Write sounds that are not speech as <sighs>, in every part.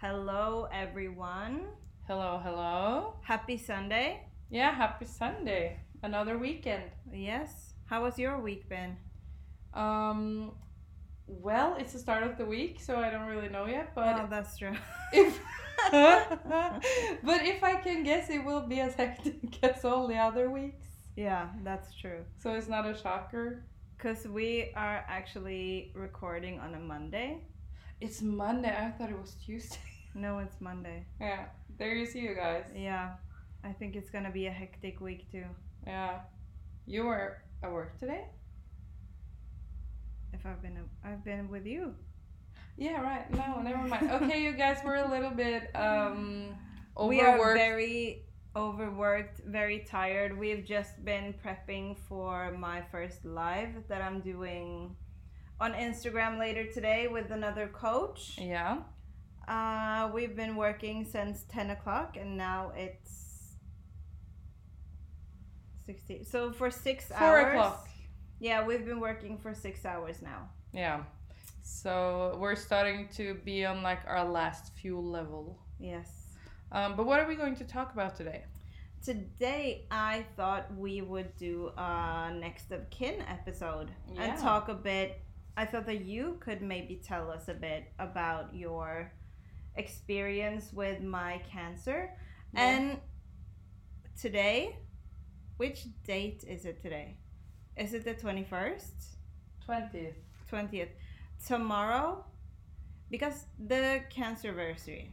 Hello, everyone. Hello, hello. Happy Sunday. Yeah, happy Sunday. Another weekend. Yes. How was your week been? Um, well, it's the start of the week, so I don't really know yet. But oh, that's true. <laughs> if <laughs> but if I can guess, it will be as <laughs> hectic as all the other weeks. yeah, that's true. So it's not a shocker. Because we are actually recording on a Monday. It's Monday. I thought it was Tuesday. No, it's Monday. yeah, there you see you guys. Yeah. I think it's gonna be a hectic week too. Yeah, you were at work today. If I've been, I've been with you. Yeah, right. No, never mind. Okay, you guys were a little bit um overworked. <laughs> We are very overworked, very tired. We've just been prepping for my first live that I'm doing on Instagram later today with another coach. Yeah. Uh, we've been working since 10 o'clock and now it's 60. So for six Four hours. o'clock. Yeah, we've been working for six hours now. Yeah. So we're starting to be on like our last fuel level. Yes. Um, but what are we going to talk about today? Today, I thought we would do a next of kin episode Yeah. and talk a bit. I thought that you could maybe tell us a bit about your experience with my cancer. Yeah. And today, which date is it today? Is it the 21st? 20th. 20th. Tomorrow, because the cancerversary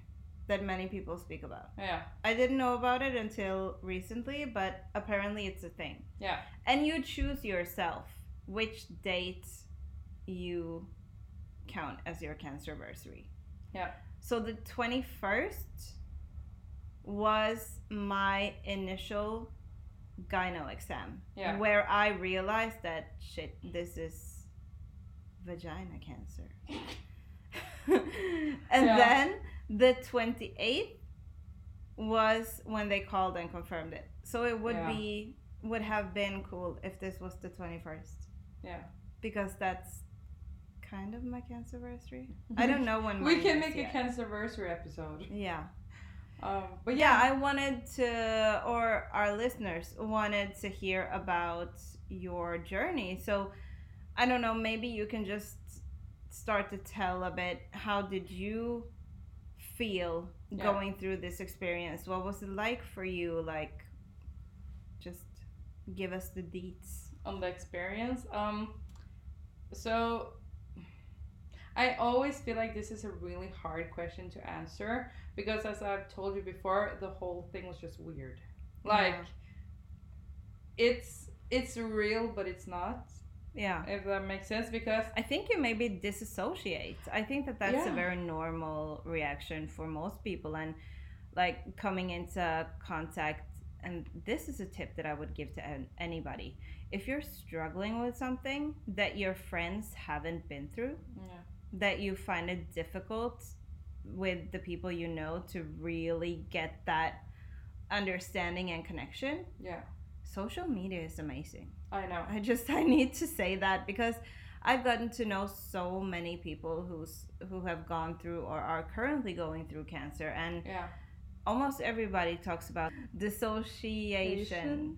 that many people speak about. Yeah. I didn't know about it until recently, but apparently it's a thing. Yeah. And you choose yourself which date you count as your cancerversary. Yeah. So the 21st was my initial gyno exam Yeah. where I realized that shit, this is vagina cancer. <laughs> and Yeah. then the 28th was when they called and confirmed it. So it would Yeah. be would have been cool if this was the 21st Yeah. because that's kind of my cancerversary. I <laughs> don't know when We can make a yet. cancerversary episode. Yeah. Um, but yeah, yeah. I wanted to, or our listeners wanted to hear about your journey. So I don't know, maybe you can just start to tell a bit how did you feel Yeah. going through this experience? What was it like for you? Like, just give us the deets. on the experience. Um, so I always feel like this is a really hard question to answer because, as I've told you before, the whole thing was just weird. Like, Yeah. it's it's real, but it's not. Yeah. If that makes sense, because I think you maybe disassociate. I think that that's a very normal reaction for most people, and like coming into contact. And this is a tip that I would give to anybody. If you're struggling with something that your friends haven't been through, yeah, that you find it difficult with the people you know to really get that understanding and connection, yeah, social media is amazing. I know. I just <laughs> I need to say that because I've gotten to know so many people who's who have gone through or are currently going through cancer and Yeah, almost everybody talks about dissociation. Asian?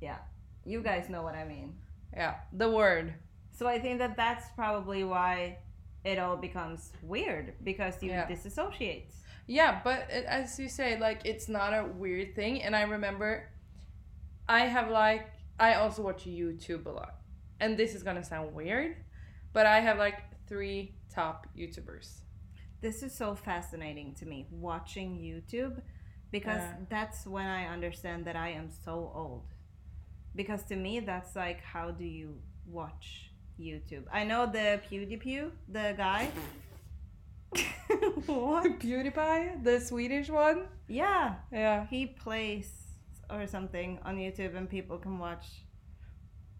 Yeah. You guys know what I mean. yeah, the word. So I think that that's probably why it all becomes weird because you Yeah. disassociate. Yeah, but it, as you say, like it's not a weird thing. And I remember, I have like I also watch YouTube a lot, and this is gonna sound weird, but I have like three top YouTubers. This is so fascinating to me watching YouTube because Yeah. that's when I understand that I am so old. Because to me, that's like, how do you watch YouTube? I know the PewDiePie, the guy. <laughs> what? PewDiePie, the Swedish one. Yeah, Yeah. he plays or something on YouTube and people can watch.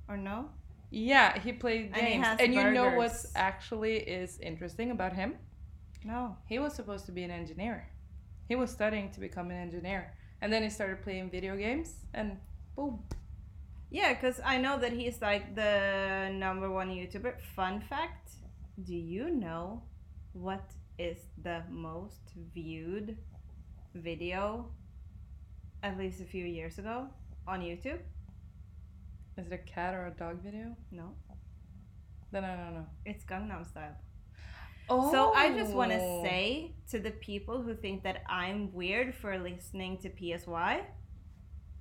Or no? Yeah, he played And he games. And, you know what's actually is interesting about him? No. He was supposed to be an engineer. He was studying to become an engineer. And then he started playing video games and boom. Yeah, because I know that he's like the number one YouTuber. Fun fact do you know what is the most viewed video, at least a few years ago, on YouTube? Is it a cat or a dog video? No, Then I don't know. it's Gangnam Style. Oh. So I just want to oh. say to the people who think that I'm weird for listening to PSY,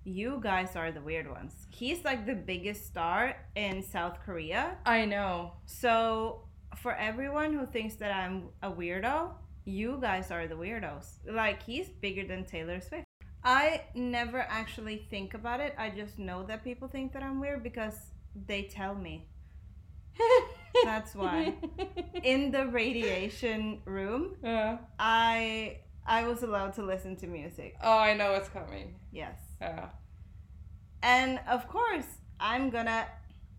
you guys are the weird ones. He's like the biggest star in South Korea. I know. So for everyone who thinks that I'm a weirdo, you guys are the weirdos. Like he's bigger than Taylor Swift. I never actually think about it. I just know that people think that I'm weird because they tell me. <laughs> That's why. In the radiation room, yeah. I I was allowed to listen to music. Oh, I know what's coming. Yes. Yeah. And of course, I'm gonna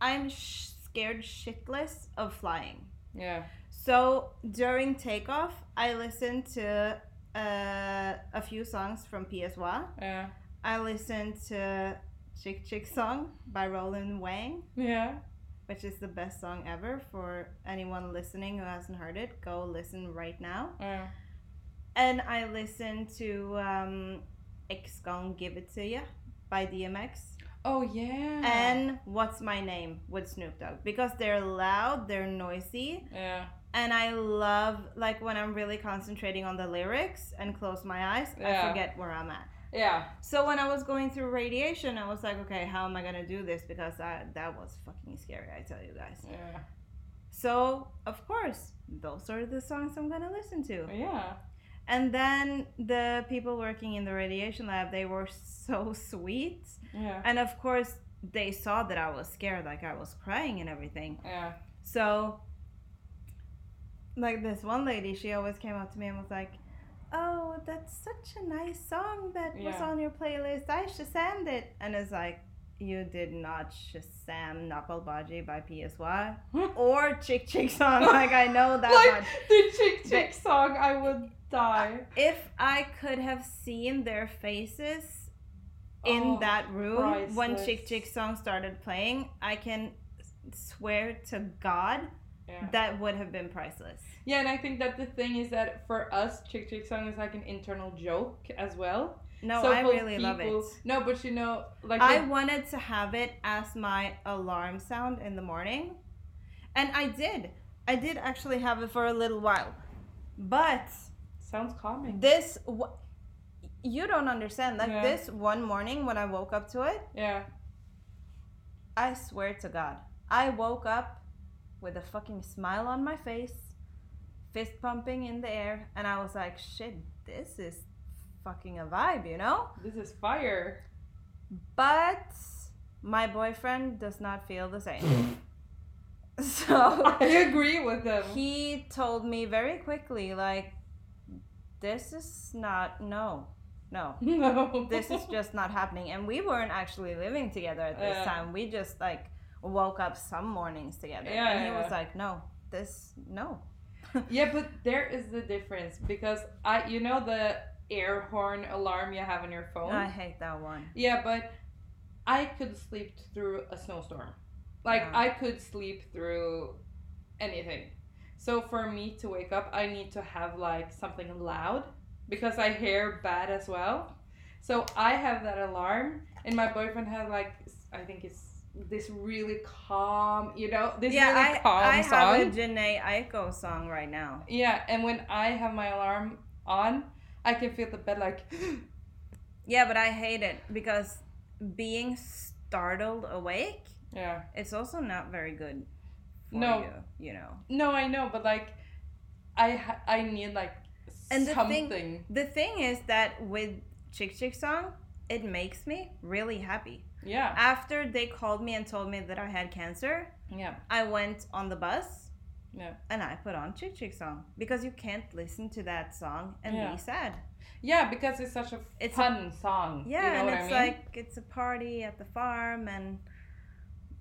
I'm sh- scared shitless of flying. Yeah. So during takeoff, I listened to uh, a few songs from PSY. Yeah. I listened to Chick Chick Song by Roland Wang, Yeah. which is the best song ever for anyone listening who hasn't heard it. Go listen right now. Yeah. And I listened to um, X Gon Give It To Ya by DMX. Oh yeah. And What's My Name with Snoop Dogg. Because they're loud, they're noisy, yeah. and I love like when I'm really concentrating on the lyrics and close my eyes, Yeah. I forget where I'm at. Yeah. So when I was going through radiation, I was like, okay, how am I gonna do this? Because I, that was fucking scary, I tell you guys. Yeah. So of course, those are the songs I'm gonna listen to. Yeah. And then the people working in the radiation lab, they were <laughs> so sweet, Yeah. and of course they saw that I was scared, like I was crying and everything. Yeah. So, like this one lady, she always came up to me and was like, "Oh, that's such a nice song that was on your playlist. I should send it." And it's like, "You did not shazam Napal Baji by PSY <laughs> or Chick Chick Song. Like I know that like much. the Chick Chick song, I would die. If I could have seen their faces." In Oh, that room, when. Chick Chick song started playing, I can swear to God Yeah. that would have been priceless. Yeah, and I think that the thing is that for us, Chick Chick song is like an internal joke as well. No, I really love it. No, but you know, like I the- wanted to have it as my alarm sound in the morning. And I did. I did actually have it for a little while. But sounds calming. this w- you don't understand. Like Yeah. this one morning when I woke up to it, Yeah. I swear to God, I woke up with a fucking smile on my face, fist pumping in the air, and I was like, shit, this is fucking a vibe, you know? This is fire. But my boyfriend does not feel the same. <laughs> <laughs> so I agree with him. he told me very quickly, like, this is not, no, no. <laughs> no. This is just not happening. And we weren't actually living together at this Yeah. time. We just, like, woke up some mornings together. Yeah, and he yeah, was like, no, this, no. Yeah, but there is the difference because I, you know, the air horn alarm you have on your phone. I hate that one. Yeah, but I could sleep through a snowstorm. Like Yeah. I could sleep through anything. So for me to wake up, I need to have like something loud because I hear bad as well. So I have that alarm, and my boyfriend has like I think it's this really calm, you know, this yeah, really I, calm I song. have a Jhené Aiko song right now. Yeah, and when I have my alarm on, I can feel the bed like <gasps> Yeah, but I hate it because being startled awake, yeah. it's also not very good for No. you, you know. No, I know, but like, I ha- I need like And the thing- something. The thing is that with Chick Chick song, it makes me really happy. yeah, After they called me and told me that I had cancer, yeah, I went on the bus yeah, and I put on Chick Chick song because you can't listen to that song and Yeah. be sad. yeah. Because it's such a It's a- fun song. Yeah, you know and it's I mean. like it's a party at the farm and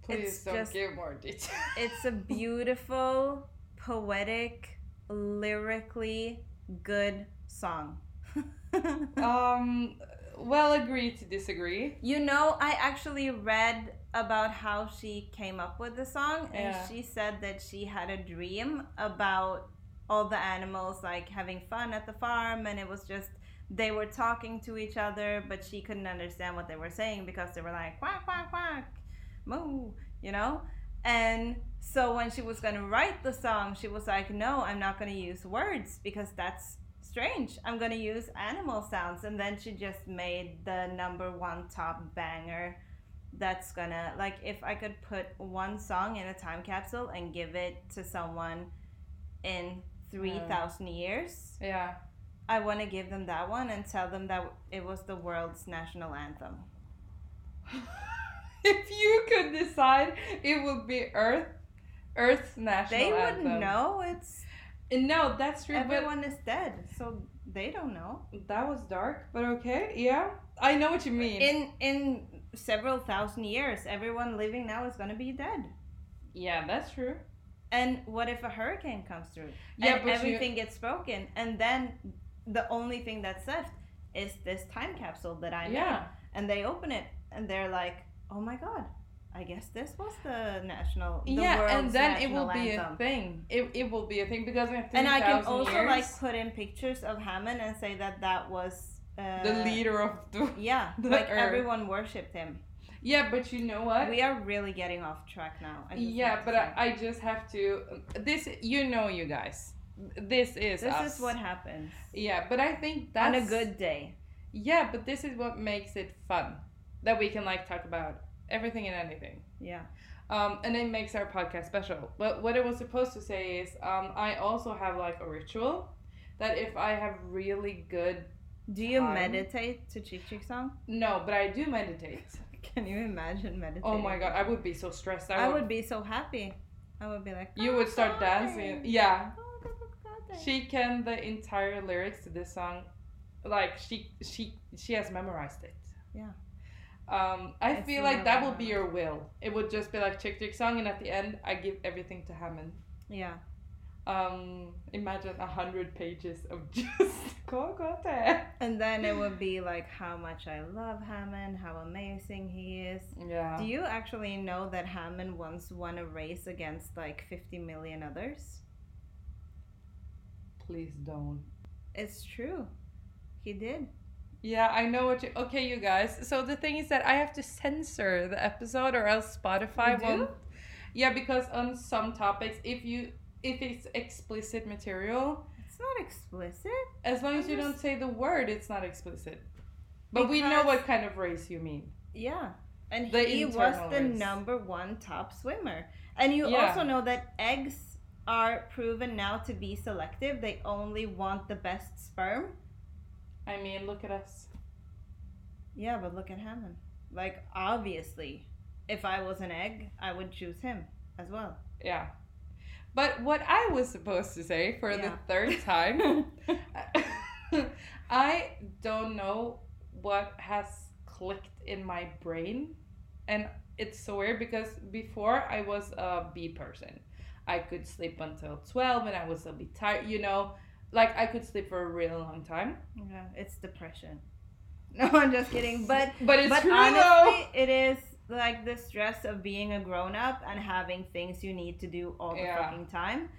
Please it's don't just- give more details. <laughs> it's a beautiful, poetic, lyrically good song. <laughs> um, well, agree to disagree. you know, I actually read about how she came up with the song, and Yeah. she said that she had a dream about all the animals like having fun at the farm, and it was just they were talking to each other, but she couldn't understand what they were saying because they were like quack quack quack, moo, you know. And so when she was gonna write the song, she was like, "No, I'm not gonna use words because that's strange. I'm gonna use animal sounds." And then she just made the number one top banger. That's gonna like if I could put one song in a time capsule and give it to someone in three thousand years, Yeah. I want to give them that one and tell them that it was the world's national anthem. <laughs> if you could decide, it would be Earth, Earth's national They anthem. wouldn't know. It's And no, that's true. everyone is dead, so they don't know. That was dark, but okay. Yeah, I know what you mean. In in several thousand years, everyone living now is gonna be dead. yeah, that's true. And what if a hurricane comes through? Yeah, and but you- everything gets broken, and then the only thing that's left is this time capsule that I made. Yeah. And they open it, and they're like, "Oh my god." I guess this was the national, the yeah, and then it will be a thing. It, it will be a thing because in and I can also years, like put in pictures of Hammond and say that that was uh, the leader of the. <laughs> Yeah, the like earth. everyone worshipped him. Yeah, but you know what? We are really getting off track now. I yeah, but. I, I just have to. This, you know, you guys. This is this us. is what happens Yeah, but I think that's on a good day. Yeah, but this is what makes it fun, that we can like talk about everything and anything. Yeah. Um, and it makes our podcast special. But what I was supposed to say is, um, I also have like a ritual that if I have really good, Do you Time. meditate to Chick Chick song? no, but I do meditate. <laughs> Can you imagine meditating? Oh my god, I would be so stressed. Out. I would be so happy. I would be like. You would start "Oh, dancing. Yeah, Oh, she can the entire lyrics to this song, like she she she has memorized it. Yeah. Um, I feel like that would be your will. It would just be like chick chick song, and at the end, I give everything to Hammond. Yeah. Um, imagine a hundred pages of <laughs> just go. And then it would be like how much I love Hammond, how amazing he is. Yeah. Do you actually know that Hammond once won a race against like 50 million others? Please don't. It's true. He did. Yeah, I know what you. Okay, you guys. So the thing is that I have to censor the episode, or else Spotify won't. Yeah, because on some topics, if you if it's explicit material, It's not explicit. as long as I'm you don't say the word, it's not explicit. But we know what kind of race you mean. Yeah. And The he was the race. number one top swimmer. And you Yeah. also know that eggs are proven now to be selective. They only want the best sperm. I mean, look at us. Yeah, but look at Hammond. Like, obviously, if I was an egg, I would choose him as well. Yeah. But what I was supposed to say for the third <laughs> time, <laughs> I don't know what has clicked in my brain. And it's so weird because before I was a B person. I could sleep until 12 and I was a bit tired, you know. Like I could sleep for a really long time. yeah, it's depression. <laughs> No, I'm just kidding. But But it's but true honestly, it is like the stress of being a grown up and having things you need to do all the Yeah. fucking time.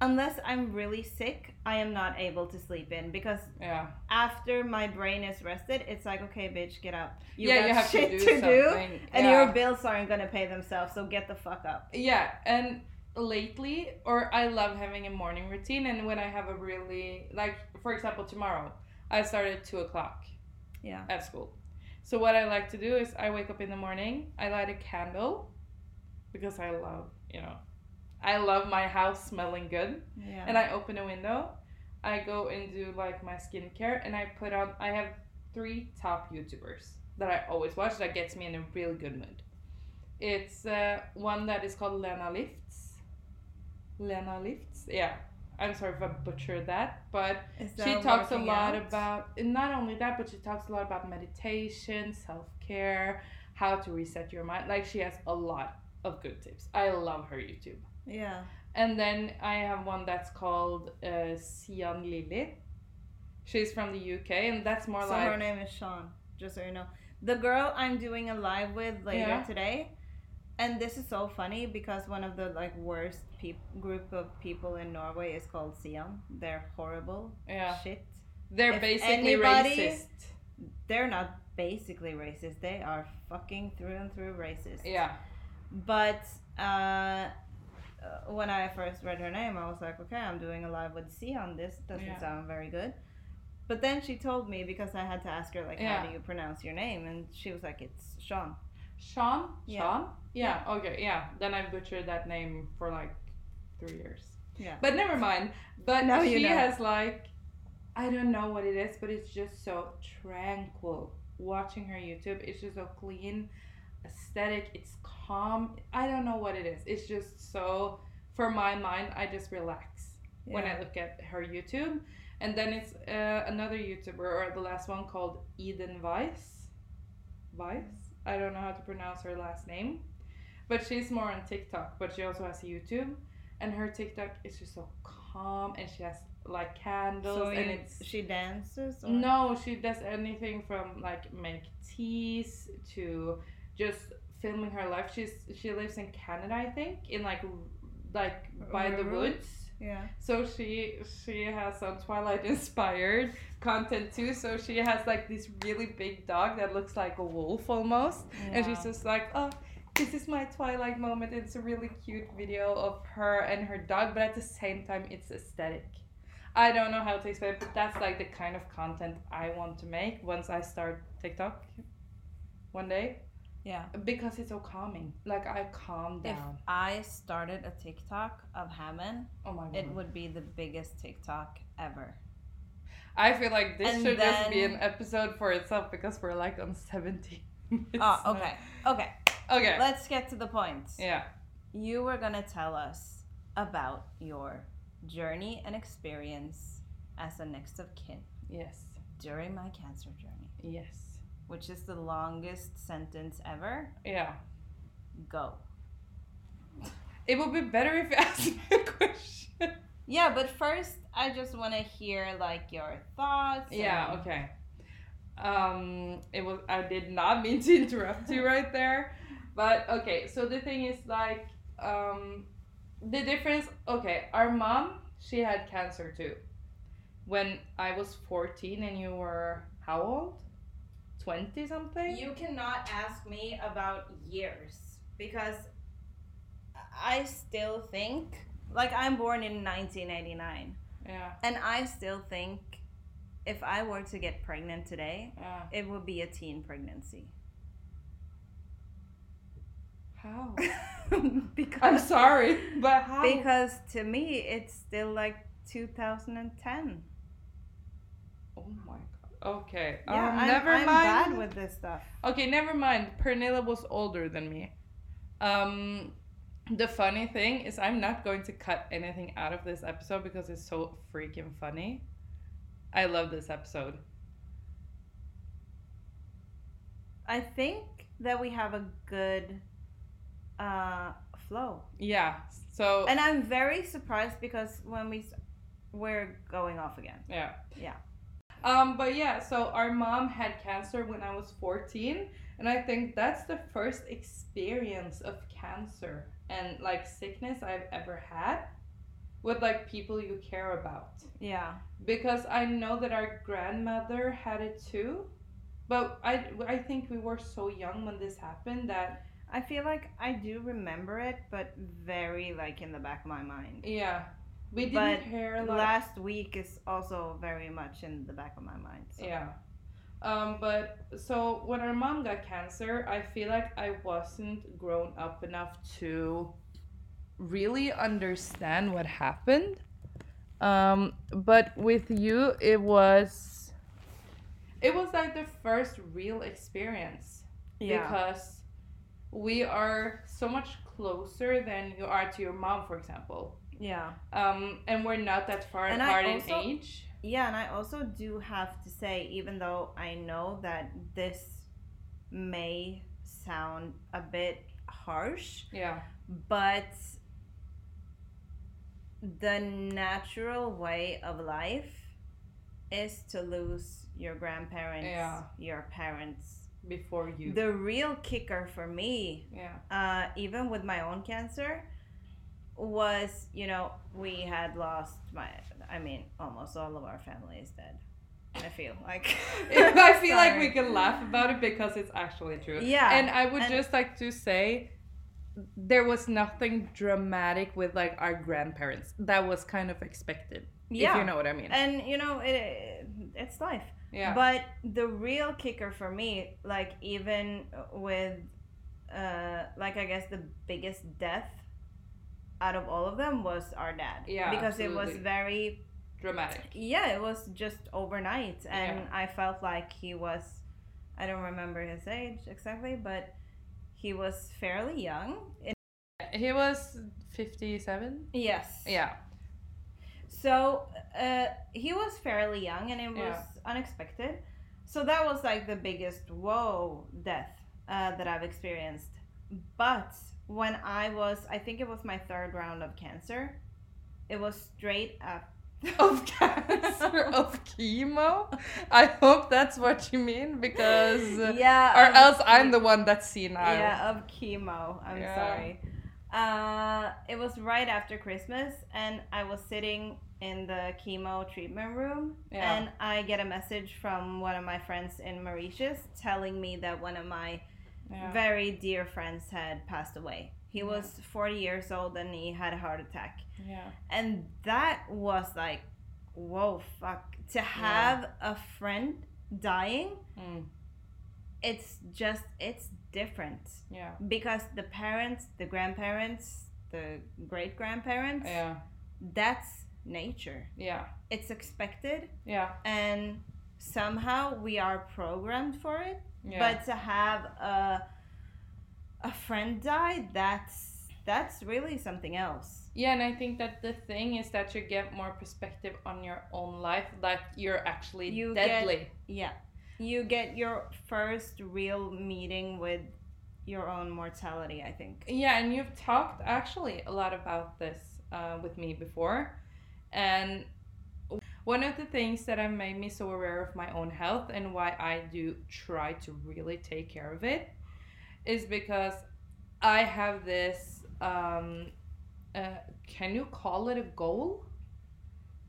Unless I'm really sick, I am not able to sleep in because. Yeah. after my brain is rested, it's like, okay, bitch, get up. You yeah, got you have shit to do to do, and yeah. your bills aren't gonna pay themselves. So get the fuck up. Yeah, and lately, or I love having a morning routine, and when I have a really like, for example, tomorrow, I start at two o'clock Yeah. at school. So what I like to do is I wake up in the morning, I light a candle, because I love, you know, I love my house smelling good, Yeah. and I open a window. I go and do like my skincare, and I put on. I have three top YouTubers that I always watch that gets me in a really good mood. It's uh, one that is called Lena Lifts. Lena Lifts, yeah. I'm sorry if I butchered that, but Is she talks a lot out? about and not only that, but she talks a lot about meditation, self care, how to reset your mind. Like she has a lot of good tips. I love her YouTube. Yeah. And then I have one that's called uh, Sian Lily. She's from the UK, and that's more So like So her name is Sean, just so you know. The girl I'm doing a live with later Yeah. today, And this is so funny because one of the like worst peop- group of people in Norway is called SIAN. They're horrible Yeah. shit. They're If basically anybody- racist. They're not basically racist. They are fucking through and through racist. Yeah. But uh, when I first read her name, I was like, okay, I'm doing a live with SIAN. This doesn't Yeah. sound very good. But then she told me because I had to ask her like, Yeah. how do you pronounce your name? And she was like, it's Sean. Sean? Yeah. Sean? Yeah, okay, yeah. Then I butchered that name for like three years. Yeah. But never mind. But Now she you know. has like I don't know what it is, but it's just so tranquil. Watching her YouTube, it's just so clean, aesthetic, it's calm. I don't know what it is. It's just so for my mind, I just relax when I look at her YouTube. And then it's uh, another YouTuber or the last one called Eden Weiss. Weiss? I don't know how to pronounce her last name. But she's more on TikTok, but she also has YouTube. And her TikTok is just so calm and she has like candles so and you- it's she dances? Or? no, she does anything from like make teas to just filming her life. She's she lives in Canada, I think, in like like by the woods. Yeah. So she she has some Twilight inspired content too. So she has like this really big dog that looks like a wolf almost, and she's just like, oh, this is my Twilight moment. It's a really cute video of her and her dog, but at the same time, it's aesthetic. I don't know how to explain, it, but that's like the kind of content I want to make once I start TikTok one day Yeah. because it's so calming. Like I calm down If. I started a TikTok of Hammond, oh my god. it would be the biggest TikTok ever. I feel like this And should just be an episode for itself because we're like on 17 minutes. Oh, okay. Okay. Okay. Let's get to the point. Yeah. You were going to tell us about your journey and experience as a next of kin Yes. during my cancer journey, Yes. which is the longest sentence ever. Yeah. Go. It would be better if you <laughs> asked me a question. Yeah, but first, I just want to hear like your thoughts. Yeah, and- okay. Um it was I did not mean to <laughs> interrupt you right there. But okay, so the thing is like um the difference okay, our mom, she had cancer too. When I was 14 and you were how old? 20 something? You cannot ask me about years because I still think like I'm born in 1989 Yeah. and I still think if I were to get pregnant today, Yeah. it would be a teen pregnancy. How? <laughs> because I'm sorry, but how? because to me it's still like 2010. oh my god. Okay. Yeah, um, I'm, never I'm mind. bad with this stuff. Okay, never mind. Pernilla was older than me. Um, the funny thing is, I'm not going to cut anything out of this episode because it's so freaking funny. I love this episode. I think that we have a good uh, flow. Yeah. So And I'm very surprised because when we we're going off again. yeah. Yeah. Um, but yeah, so our mom had cancer when I was 14, and I think that's the first experience of cancer and like sickness I've ever had with like people you care about. Yeah. because I know that our grandmother had it too. But I, I think we were so young when this happened that I feel like I do remember it, but very like in the back of my mind. yeah, we didn't But hear a lot. Last week is also very much in the back of my mind. So. yeah, um, but so when our mom got cancer, I feel like I wasn't grown up enough to really understand what happened. Um, but with you, it was, it was like the first real experience. Yeah. because we are so much closer than you are to your mom, for example. Yeah. Um, and we're not that far And apart in age. Yeah, and I also do have to say, even though I know that this may sound a bit harsh, Yeah, but the natural way of life is to lose your grandparents, Yeah. your parents, before you. The real kicker for me, yeah. uh, even with my own cancer, was you know we had lost my. I mean, almost all of our family is dead. I feel like. <laughs> I feel like we <laughs> can laugh about it because it's actually true. Yeah, And I would and- just like to say there was nothing dramatic with like our grandparents. That was kind of expected. If Yeah. you know what I mean. and you know it, it's life. Yeah. But the real kicker for me, like even with, uh, like I guess the biggest death out of all of them was our dad. Yeah, Because it was very, dramatic. yeah, it was just overnight, and Yeah. I felt like he was, I don't remember his age exactly, but he was fairly young. He was 57. yes. Yeah. So uh, he was fairly young, and it was Yeah. unexpected. So that was like the biggest whoa death uh, that I've experienced. But when I was, I think it was my third round of cancer. It was straight up. <laughs> Of cancer, <laughs> of chemo. I hope that's what you mean because. yeah. Or else I'm the one that's senile. Yeah, of chemo. I'm Yeah. sorry. Uh, it was right after Christmas, and I was sitting in the chemo treatment room, Yeah. and I get a message from one of my friends in Mauritius telling me that one of my Yeah. very dear friends had passed away. He Yeah. was 40 years old and he had a heart attack. yeah. And that was like, whoa, fuck. To have a friend dying, Mm. it's just, it's different Yeah. because the parents, the grandparents, the great grandparents, Yeah. that's nature. Yeah. It's expected, Yeah. and somehow we are programmed for it. Yeah. But to have a a friend die, that's that's really something else. Yeah, and I think that the thing is that you get more perspective on your own life, that you're actually You get- deadly. Yeah, you get your first real meeting with your own mortality. I think. Yeah, and you've talked actually a lot about this uh, with me before. And one of the things that have made me so aware of my own health and why I do try to really take care of it is because I have this um, uh, can you call it a goal?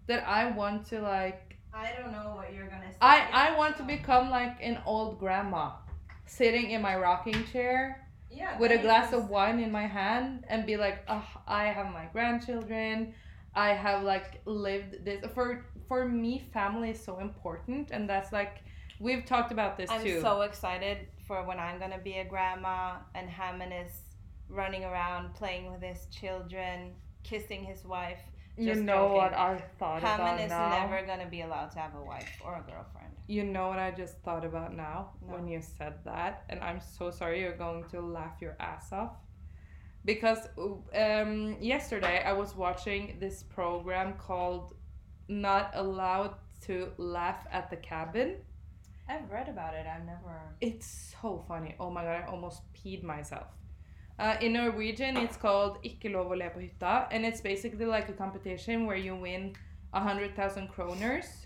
That I want to like I don't know what you're gonna say. I, I want to become like an old grandma sitting in my rocking chair yeah, with a glass of wine in my hand and be like, oh, I have my grandchildren. I have like lived this for for me family is so important and that's like we've talked about this I'm too. so excited for when I'm gonna be a grandma and Hammond is running around playing with his children, kissing his wife. You know joking. what I thought Hammond about is now. never gonna be allowed to have a wife or a girlfriend. You know what I just thought about now No. when you said that, and I'm so sorry you're going to laugh your ass off. Because um, yesterday I was watching this program called Not Allowed to Laugh at the Cabin. I've read about it. I've never. It's so funny. Oh my god, I almost peed myself. Uh, in Norwegian, it's called Ikke lov å le på hytta, and it's basically like a competition where you win a hundred thousand kroners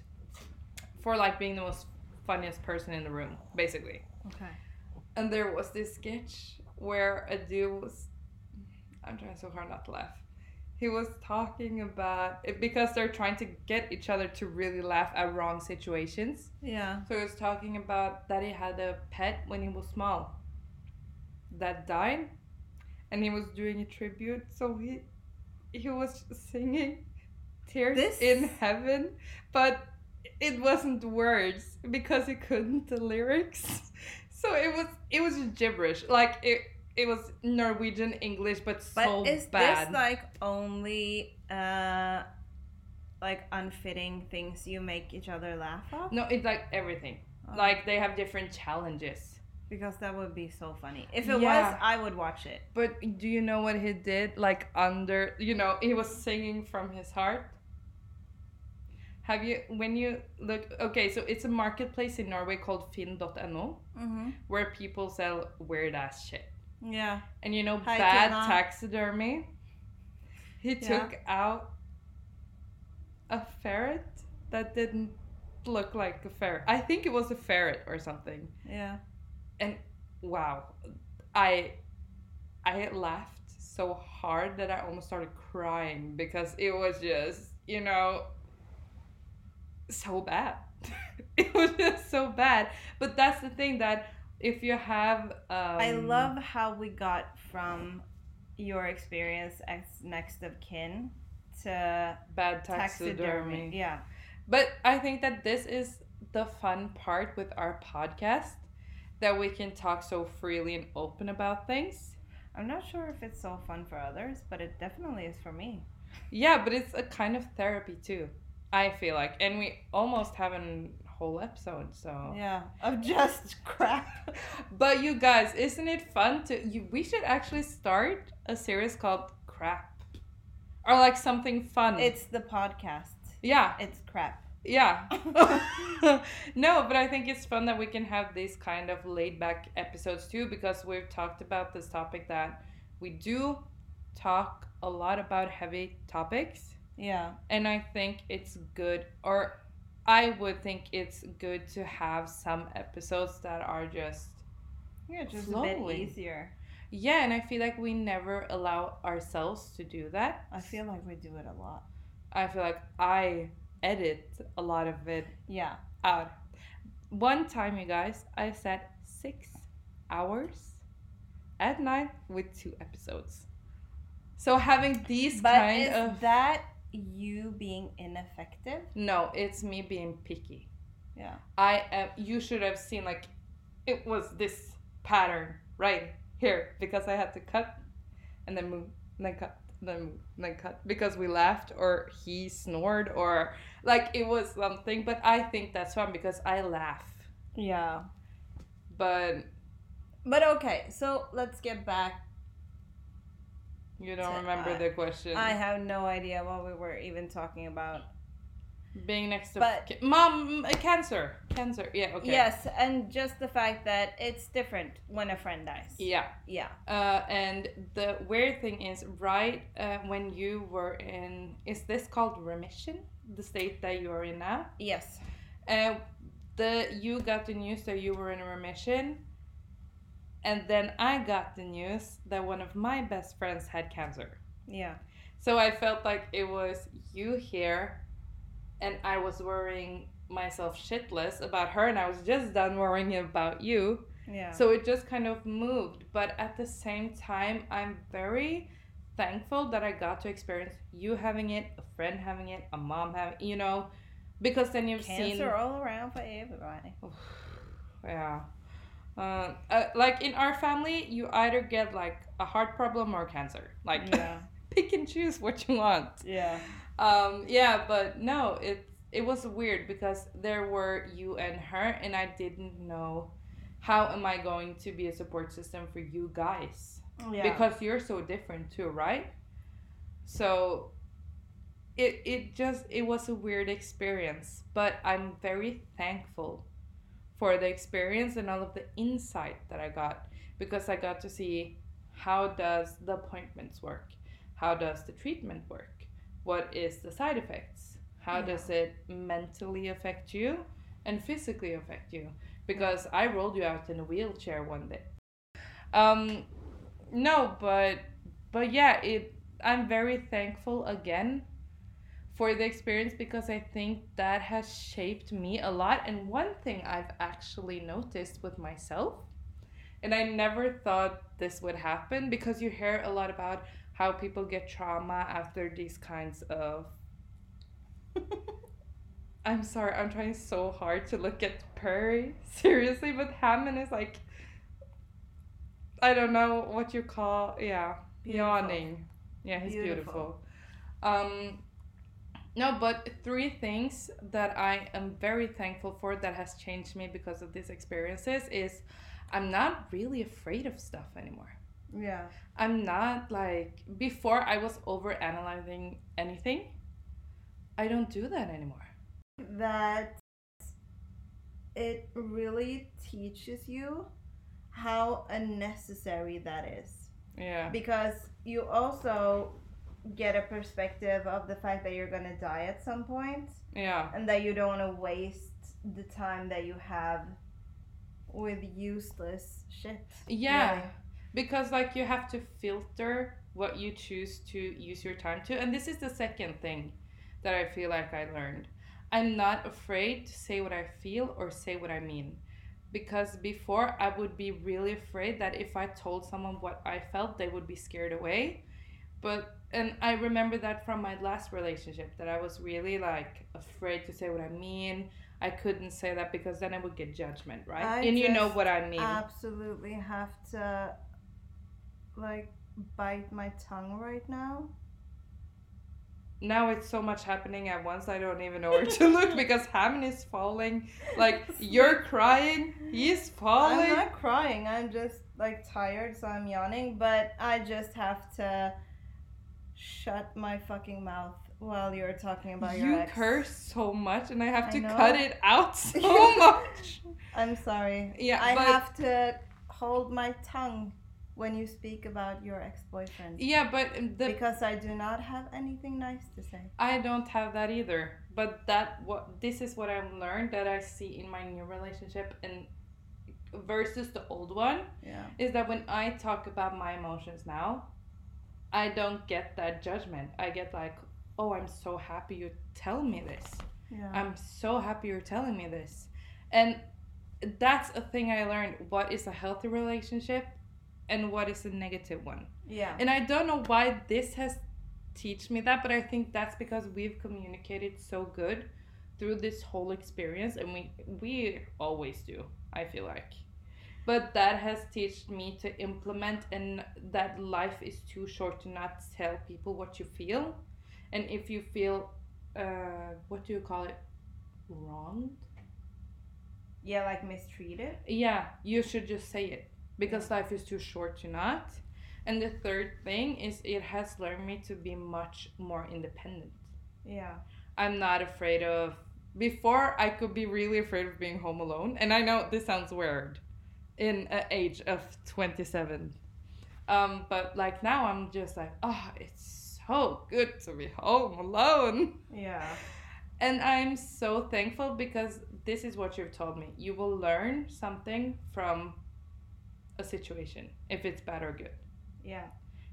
for like being the most funniest person in the room, basically. Okay. And there was this sketch where a dude was. I'm trying so hard not to laugh. He was talking about it because they're trying to get each other to really laugh at wrong situations. Yeah. So he was talking about that he had a pet when he was small that died, and he was doing a tribute. So he he was singing "Tears This- in Heaven," but it wasn't words because he couldn't the lyrics. <laughs> So it was it was gibberish. Like it it was Norwegian English, but But so is bad. this like only uh like unfitting things you make each other laugh at? no, it's like everything. Oh. Like they have different challenges. Because that would be so funny. If it Yeah. was, I would watch it. But do you know what he did? Like under, you know, he was singing from his heart. Have you when you look? Okay, so it's a marketplace in Norway called Finn.no Mm-hmm. where people sell weird ass shit. Yeah. And you know, Hi, bad taxidermy. He Yeah. took out a ferret that didn't look like a ferret. I think it was a ferret or something. Yeah. And wow, I I had laughed so hard that I almost started crying because it was just, you know, so bad. <laughs> it was just so bad. But that's the thing that if you have um, I love how we got from your experience as next of kin to bad taxidermy. taxidermy. Yeah. But I think that this is the fun part with our podcast that we can talk so freely and open about things. I'm not sure if it's so fun for others, but it definitely is for me. Yeah, but it's a kind of therapy too. I feel like, and we almost have a whole episode, so. Yeah, of just <laughs> crap. But you guys, isn't it fun to? You, we should actually start a series called Crap, or like something fun. It's the podcast. yeah, It's crap. Yeah. <laughs> <laughs> no, but I think it's fun that we can have these kind of laid back episodes too, because we've talked about this topic that we do talk a lot about heavy topics. Yeah. and I think it's good, or I would think it's good to have some episodes that are just Yeah, just a bit easier. yeah, and I feel like we never allow ourselves to do that. I feel like we do it a lot. I feel like I edit a lot of it Yeah. out. One time, you guys, I sat six hours at night with two episodes. So having these But kind is of that you being ineffective? no, it's me being picky. Yeah. I am. You should have seen like, it was this pattern right here because I had to cut, and then move, and then cut, then move, and then cut because we laughed or he snored or like it was something. But I think that's fun because I laugh. Yeah. But But okay, so let's get back. you don't To- remember I- the question. I have no idea what we were even talking about. Being next to But- ca- mom, uh, cancer, cancer. Yeah. Okay. Yes, and just the fact that it's different when a friend dies. Yeah. Yeah. Uh, and the weird thing is, right uh, when you were in, is this called remission? The state that you are in now. Yes. Uh, the you got the news that you were in remission, and then I got the news that one of my best friends had cancer. Yeah. So I felt like it was you here, and I was worrying myself shitless about her, and I was just done worrying about you. Yeah. So it just kind of moved. But at the same time, I'm very thankful that I got to experience you having it, a friend having it, a mom having you know, because then you've cancer seen. all around for everybody. Yeah. Uh, uh, like in our family, you either get like a heart problem or cancer. Like Yeah. <laughs> pick and choose what you want. Yeah. Um, yeah, but no, it it was weird because there were you and her, and I didn't know how am I going to be a support system for you guys Yeah. because you're so different too, right? So it it just it was a weird experience, but I'm very thankful for the experience and all of the insight that I got because I got to see how does the appointments work? How does the treatment work? What is the side effects? How Yeah. does it mentally affect you and physically affect you? Because I rolled you out in a wheelchair one day. Um no, but but yeah, it I'm very thankful again for the experience because I think that has shaped me a lot. And one thing I've actually noticed with myself, and I never thought this would happen because you hear a lot about how people get trauma after these kinds of. <laughs> I'm sorry, I'm trying so hard to look at Perry <laughs> seriously, but Hammond is like. I don't know what you call, yeah, Beautiful. yawning. Yeah, he's beautiful. Beautiful. Um, no, but three things that I am very thankful for that has changed me because of these experiences is I'm not really afraid of stuff anymore. Yeah. I'm not like before I was over analyzing anything. I don't do that anymore. That it really teaches you how unnecessary that is. Yeah. Because you also get a perspective of the fact that you're going to die at some point Yeah. and that you don't want to waste the time that you have with useless shit. Yeah. really. Because like you have to filter what you choose to use your time to. And this is the second thing that I feel like I learned. I'm not afraid to say what I feel or say what I mean. Because before I would be really afraid that if I told someone what I felt, they would be scared away. But and I remember that from my last relationship that I was really like afraid to say what I mean. I couldn't say that because then I would get judgment, right? I and you know what I mean. Absolutely have to like bite my tongue right now. Now it's so much happening at once i don't even know where to look <laughs> because Hammond is falling like <laughs> you're crying he's falling I'm not crying. I'm just like tired, so I'm yawning. But I just have to shut my fucking mouth while you're talking about your you ex. curse so much and i have to know. cut it out so <laughs> much I'm sorry. Yeah, I have to hold my tongue when you speak about your ex-boyfriend yeah but the because I do not have anything nice to say. i don't have that either but that what this is what i've learned that i see in my new relationship and versus the old one Yeah. is that when I talk about my emotions now, I don't get that judgment. I get like, oh, I'm so happy you tell me this. Yeah. I'm so happy you're telling me this. And that's a thing I learned what is a healthy relationship and what is a negative one. yeah. And I don't know why this has teach me that, but I think that's because we've communicated so good through this whole experience and we we always do, I feel like. But that has taught me to implement and that life is too short to not tell people what you feel. And if you feel uh what do you call it? Wronged? Yeah, like mistreated. Yeah, you should just say it because life is too short to not. And the third thing is it has learned me to be much more independent. Yeah. I'm not afraid of before I could be really afraid of being home alone and I know this sounds weird in an age of 27. Um but like now I'm just like, "Oh, it's so good to be home alone." Yeah. And I'm so thankful because this is what you've told me. You will learn something from a situation, if it's bad or good. Yeah.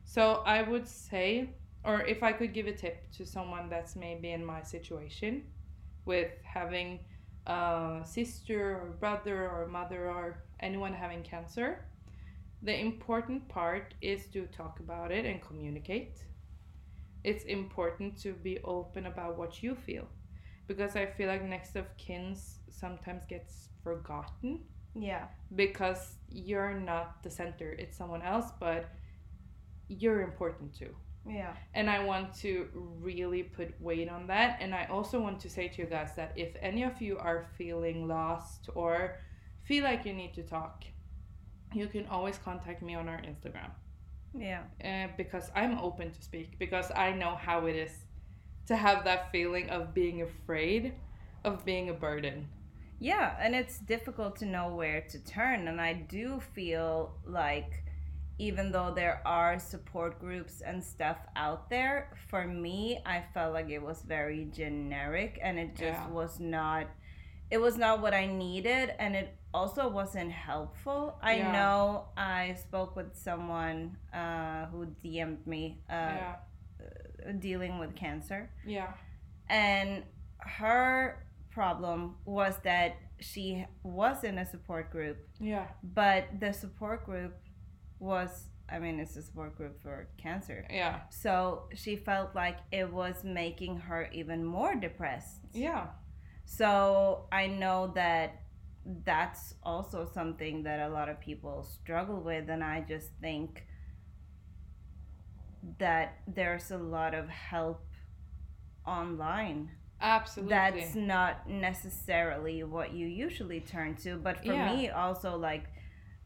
So I would say, or if I could give a tip to someone that's maybe in my situation with having a sister or brother or mother or anyone having cancer, the important part is to talk about it and communicate. It's important to be open about what you feel because I feel like next of kins sometimes gets forgotten Yeah. because you're not the center, it's someone else, but you're important too. Yeah. And I want to really put weight on that. And I also want to say to you guys that if any of you are feeling lost or feel like you need to talk, you can always contact me on our Instagram Yeah. uh, because I'm open to speak because I know how it is to have that feeling of being afraid of being a burden. Yeah, and it's difficult to know where to turn. And I do feel like even though there are support groups and stuff out there, for me, I felt like it was very generic and it just Yeah. was not it was not what I needed and it also wasn't helpful. I Yeah. know I spoke with someone uh, who DM'd me uh, yeah. dealing with cancer Yeah. and her problem was that she was in a support group Yeah. but the support group was i mean it's a support group for cancer Yeah. so she felt like it was making her even more depressed Yeah. so i know that that's also something that a lot of people struggle with and i just think that there's a lot of help online Absolutely. that's not necessarily what you usually turn to but for Yeah. me also like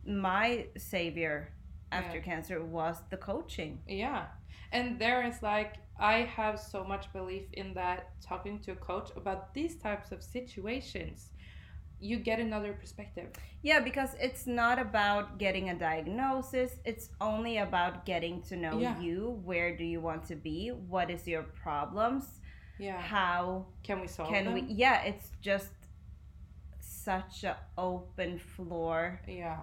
my savior after Yeah. cancer was the coaching Yeah. And there is like, I have so much belief in that talking to a coach about these types of situations, you get another perspective. yeah because it's not about getting a diagnosis it's only about getting to know Yeah. you where do you want to be what is your problems Yeah. how Can we solve can them? we yeah it's just such a open floor Yeah.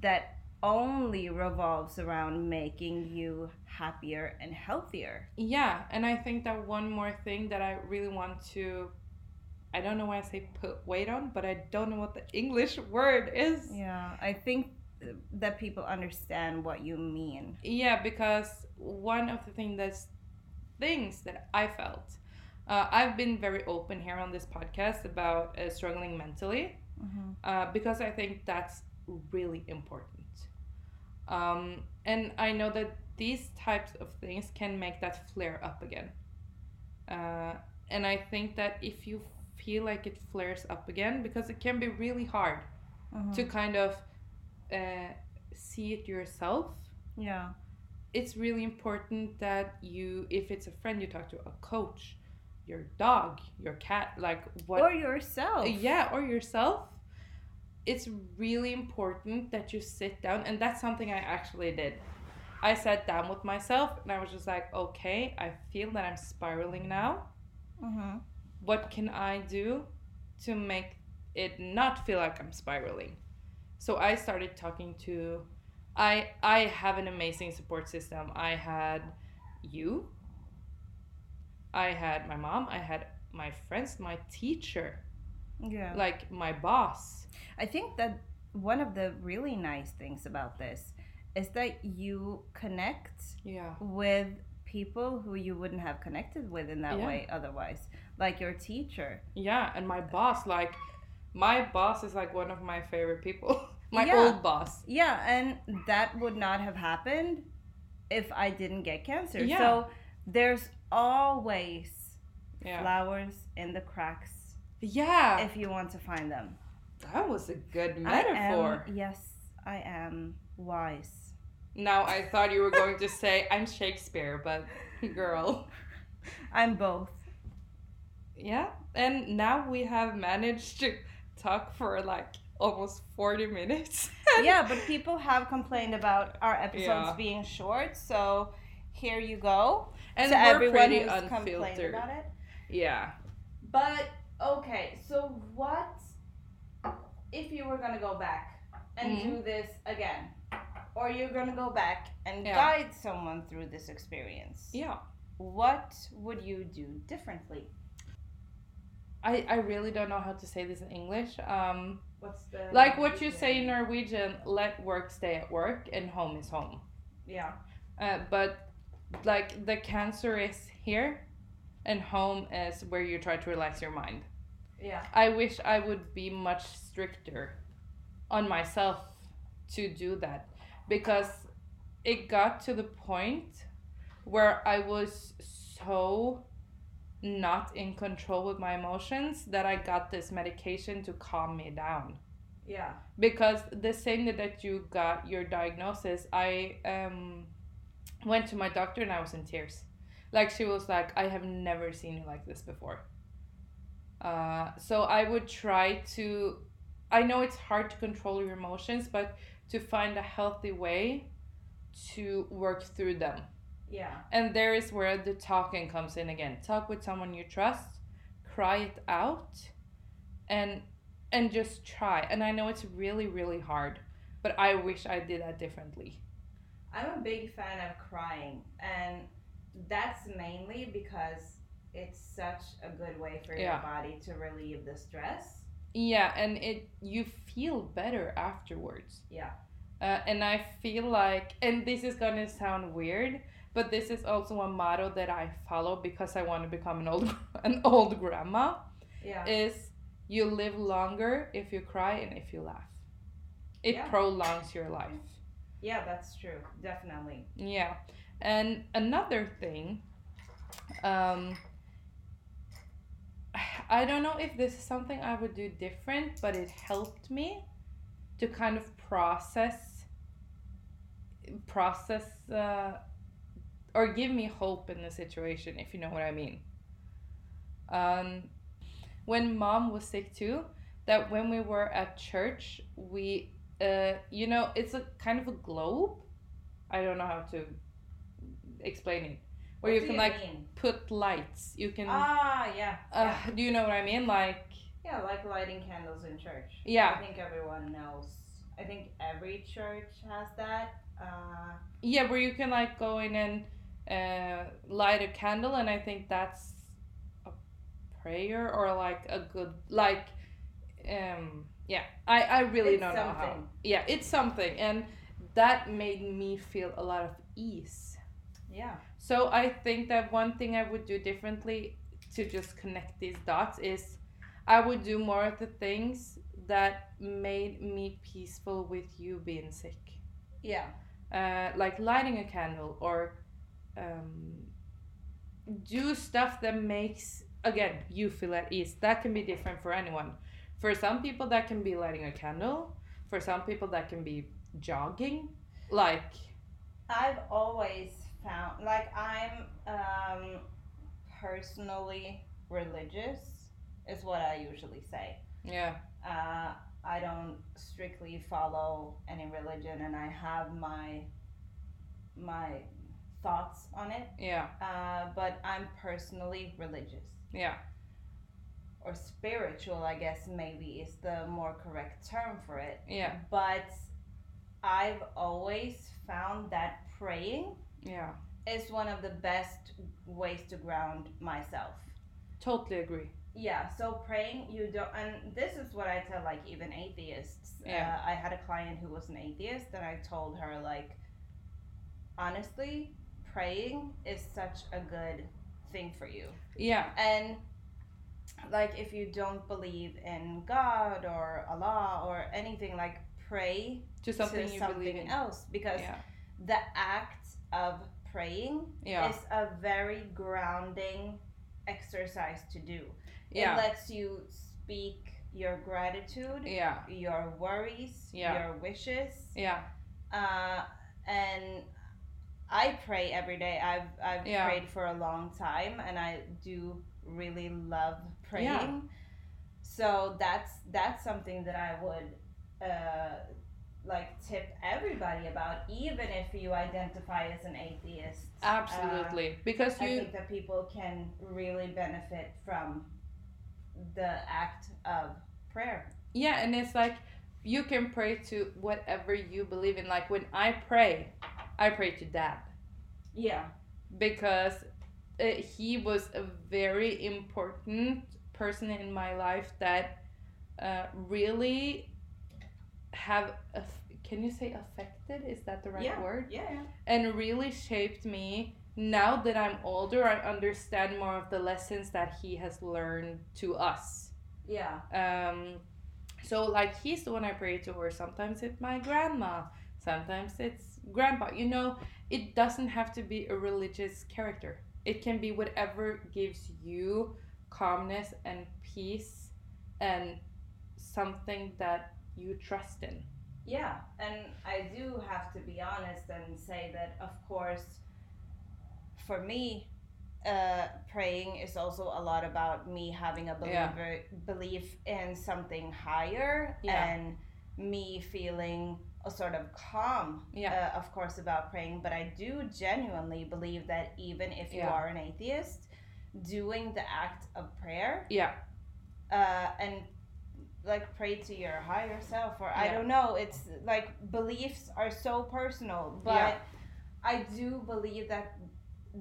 that only revolves around making you happier and healthier. Yeah, and I think that one more thing that I really want to I don't know why I say put weight on, but I don't know what the English <laughs> word is. Yeah, I think that people understand what you mean. Yeah, because one of the thing that's things that I felt, uh, I've been very open here on this podcast about uh, struggling mentally, Mhm. uh, because I think that's really important. Um, and I know that these types of things can make that flare up again. Uh, and I think that if you feel like it flares up again, because it can be really hard Mhm. to kind of uh, see it yourself Yeah. it's really important that you if it's a friend you talk to a coach your dog your cat like what Or yourself. yeah or yourself. It's really important that you sit down and that's something i actually did. I sat down with myself and i was just like okay i feel that i'm spiraling now. Hmm what can i do to make it not feel like i'm spiraling? So i started talking to i i have an amazing support system. I had you i had my mom i had my friends my teacher Yeah. like my boss I think that one of the really nice things about this is that you connect yeah with people who you wouldn't have connected with in that Yeah. way otherwise. Like your teacher. yeah and my boss like my boss is like one of my favorite people <laughs> my Yeah. old boss Yeah, and that would not have happened if I didn't get cancer. Yeah. So there's always yeah flowers in the cracks yeah if you want to find them. that was a good I metaphor am, yes, I am wise. Now I thought you were going to say I'm Shakespeare, but <laughs> girl. <laughs> I'm both. Yeah. And now we have managed to talk for like almost 40 minutes. <laughs> yeah, but people have complained about our episodes Yeah. being short, so here you go. And to we're everyone pretty who's unfiltered. about it. Yeah. But okay, so what if you were gonna go back and Mhm. do this again? Or you're gonna go back and Yeah. guide someone through this experience. Yeah. What would you do differently? I, I really don't know how to say this in English. Um, What's the like what you say in Norwegian, let work stay at work and home is home. Yeah. Uh, but like the cancer is here and home is where you try to relax your mind. Yeah. I wish I would be much stricter on myself to do that because it got to the point where I was so not in control with my emotions that I got this medication to calm me down. Yeah. Because the same day that you got your diagnosis, I um, went to my doctor and I was in tears. Like she was like, I have never seen you like this before. Uh, so I would try to. I know it's hard to control your emotions, but to find a healthy way to work through them. Yeah. And there is where the talking comes in again. Talk with someone you trust, cry it out, and and just try. And I know it's really really hard, but I wish I did that differently. I'm a big fan of crying, and that's mainly because it's such a good way for Yeah. your body to relieve the stress. Yeah, and it you feel better afterwards. Yeah. Uh, and I feel like, and this is gonna sound weird, but this is also a motto that I follow because I want to become an old <laughs> an old grandma. Yeah. Is you live longer if you cry and if you laugh. It Yeah. prolongs your life. Yeah, that's true. Definitely. Yeah, and another thing, um, <sighs> I don't know if this is something I would do different, but it helped me to kind of process, process, uh, or give me hope in the situation, if you know what I mean. Um, when mom was sick too, that when we were at church, we, uh, you know, it's a kind of a globe. I don't know how to explain it. Where What you can like mean? put lights. You can. Ah, yeah. uh, Do you know what I mean? Like Yeah, like lighting candles in church. Yeah. I think everyone knows. I think every church has that. Uh, Yeah, where you can like go in and uh, light a candle, and I think that's a prayer or like a good like. Um, yeah, I I really It's don't know how. Yeah, it's something, and that made me feel a lot of ease. yeah. So I think that one thing I would do differently to just connect these dots is I would do more of the things that made me peaceful with you being sick. Yeah. Uh, like lighting a candle or um, do stuff that makes again you feel at ease. That can be different for anyone. For some people that can be lighting a candle. For some people that can be jogging. Like I've always found like I'm um, personally religious is what I usually say. yeah, Uh, I don't strictly follow any religion, and I have my my thoughts on it. yeah, Uh, but I'm personally religious yeah, or spiritual, I guess maybe is the more correct term for it. yeah, But I've always found that praying yeah. is one of the best ways to ground myself. Totally agree. Yeah, so praying, you don't, and this is what I tell like even atheists. Yeah. Uh, I had a client who was an atheist, and I told her, like, honestly, praying is such a good thing for you. Yeah, And, like, if you don't believe in God or Allah or anything, like, pray to something to something else because Yeah, the act of praying yeah, is a very grounding exercise to do. yeah, It lets you speak your gratitude, yeah, your worries, Yeah. your wishes. yeah, Uh, and I pray every day. I've I've Yeah. prayed for a long time and I do really love praying. So that's that's something that I would uh, like tip everybody about even if you identify as an atheist. Uh, absolutely. because I you, think that people can really benefit from the act of prayer. yeah, and it's like you can pray to whatever you believe in. Like when I pray, I pray to Dad Yeah. because uh, he was a very important person in my life that uh, really have a, can you say affected is that the right yeah. word Yeah. yeah. and really shaped me. Now that I'm older, I understand more of the lessons that he has learned to us. Yeah. Um, so like he's the one I pray to, or sometimes it's my grandma, sometimes it's grandpa. You know, it doesn't have to be a religious character. It can be whatever gives you calmness and peace, and something that you trust in. Yeah, and I do have to be honest and say that, of course, for me, uh, praying is also a lot about me having a Yeah. belief in something higher Yeah. and me feeling a sort of calm, Yeah. uh, of course, about praying. But I do genuinely believe that even if you are an atheist, doing the act of prayer Yeah, uh, and like pray to your higher self or i Yeah. don't know it's like beliefs are so personal but Yeah. i do believe that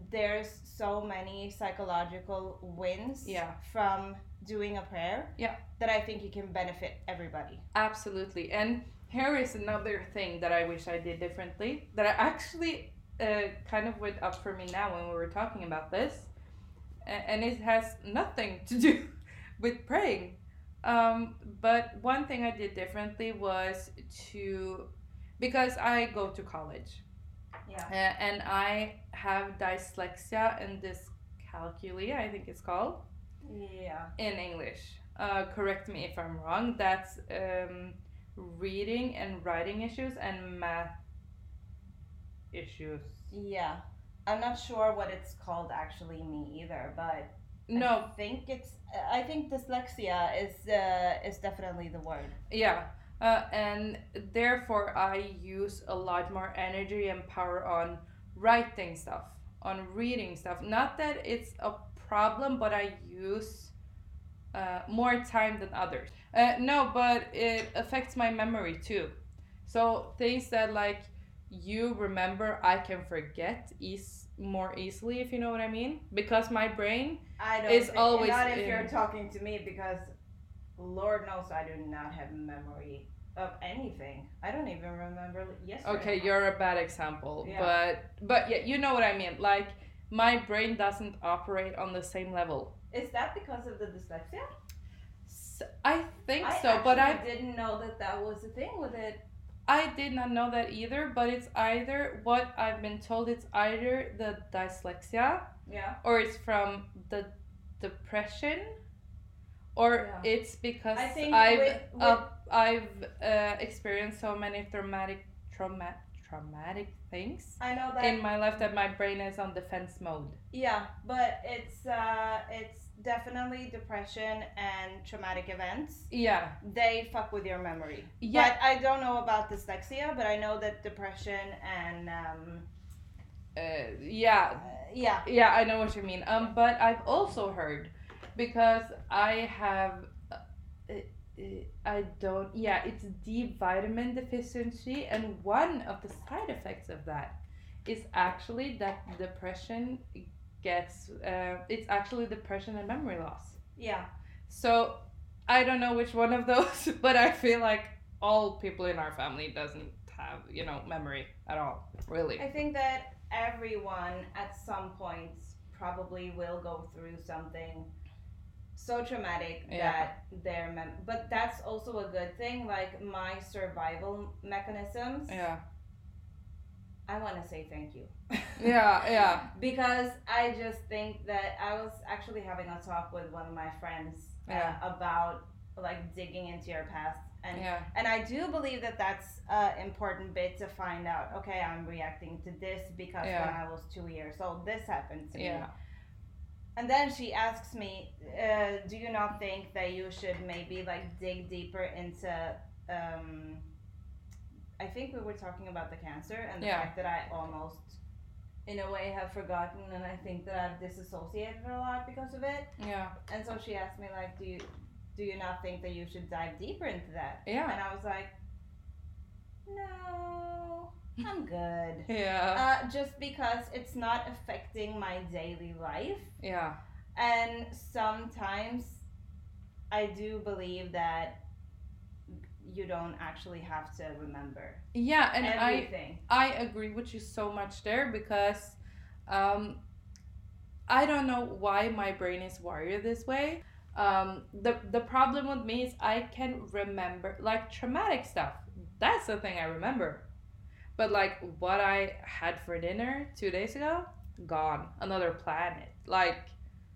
there's so many psychological wins Yeah. from doing a prayer Yeah. that i think it can benefit everybody absolutely. And here is another thing that I wish I did differently that I actually uh, kind of went up for me now when we were talking about this. And it has nothing to do <laughs> with praying. Um, but one thing I did differently was to, because I go to college yeah uh, and I have dyslexia and dyscalculia, I think it's called yeah in English. Uh, correct me if I'm wrong. That's um, reading and writing issues and math issues. yeah i'm not sure what it's called actually me either but No, i think it's i think dyslexia is uh, is definitely the word yeah. Uh, and therefore, I use a lot more energy and power on writing stuff, on reading stuff. Not that it's a problem, but I use uh, more time than others. Uh, no, but it affects my memory too. So things that like you remember, I can forget is more easily, if you know what I mean, because my brain. I don't. Think- always not if in- you're talking to me because, Lord knows I do not have memory of anything. I don't even remember yesterday. Okay, you're a bad example, Yeah. but but yeah, you know what I mean. Like my brain doesn't operate on the same level. Is that because of the dyslexia? I think I so, but I didn't know that that was a thing with it. I did not know that either, but it's either what I've been told it's either the dyslexia Yeah. or it's from the depression or Yeah. it's because I think I've with- with- uh, I've uh, experienced so many traumatic trauma traumatic things I know that. in my life that my brain is on defense mode. yeah, but it's uh, it's definitely depression and traumatic events. Yeah. They fuck with your memory. Yeah. But I don't know about dyslexia, but I know that depression and um, Uh, yeah, uh, yeah, Yeah, I know what you mean. Um, but I've also heard because I have, uh, uh, I don't. Yeah, it's D vitamin deficiency, and one of the side effects of that is actually that depression gets. Uh, it's actually depression and memory loss. yeah. So I don't know which one of those, <laughs> but I feel like all people in our family doesn't have you know memory at all. Really. I think that everyone at some point probably will go through something so traumatic Yeah. that their mem- but that's also a good thing like my survival mechanisms Yeah. I want to say thank you <laughs> Yeah. Yeah. because i just think that i was actually having a talk with one of my friends uh, about like digging into your past and Yeah. and I do believe that that's an important bit to find out. Okay, I'm reacting to this because Yeah. when I was two years old, this happened to me. Yeah. And then she asks me, uh, "Do you not think that you should maybe like dig deeper into?" Um, I think we were talking about the cancer and the Yeah. fact that I almost, in a way, have forgotten, and I think that I've disassociated a lot because of it. Yeah. And so she asked me like, "Do you do you not think that you should dive deeper into that?" Yeah. And I was like, "No, I'm <laughs> good." Yeah. Uh, just because it's not affecting my daily life, Yeah. and sometimes I do believe that you don't actually have to remember Yeah, and I everything. I agree with you so much there because um I don't know why my brain is wired this way. Um the the problem with me is I can remember like traumatic stuff. That's the thing I remember. But like what I had for dinner 2 days ago, gone. Another planet, like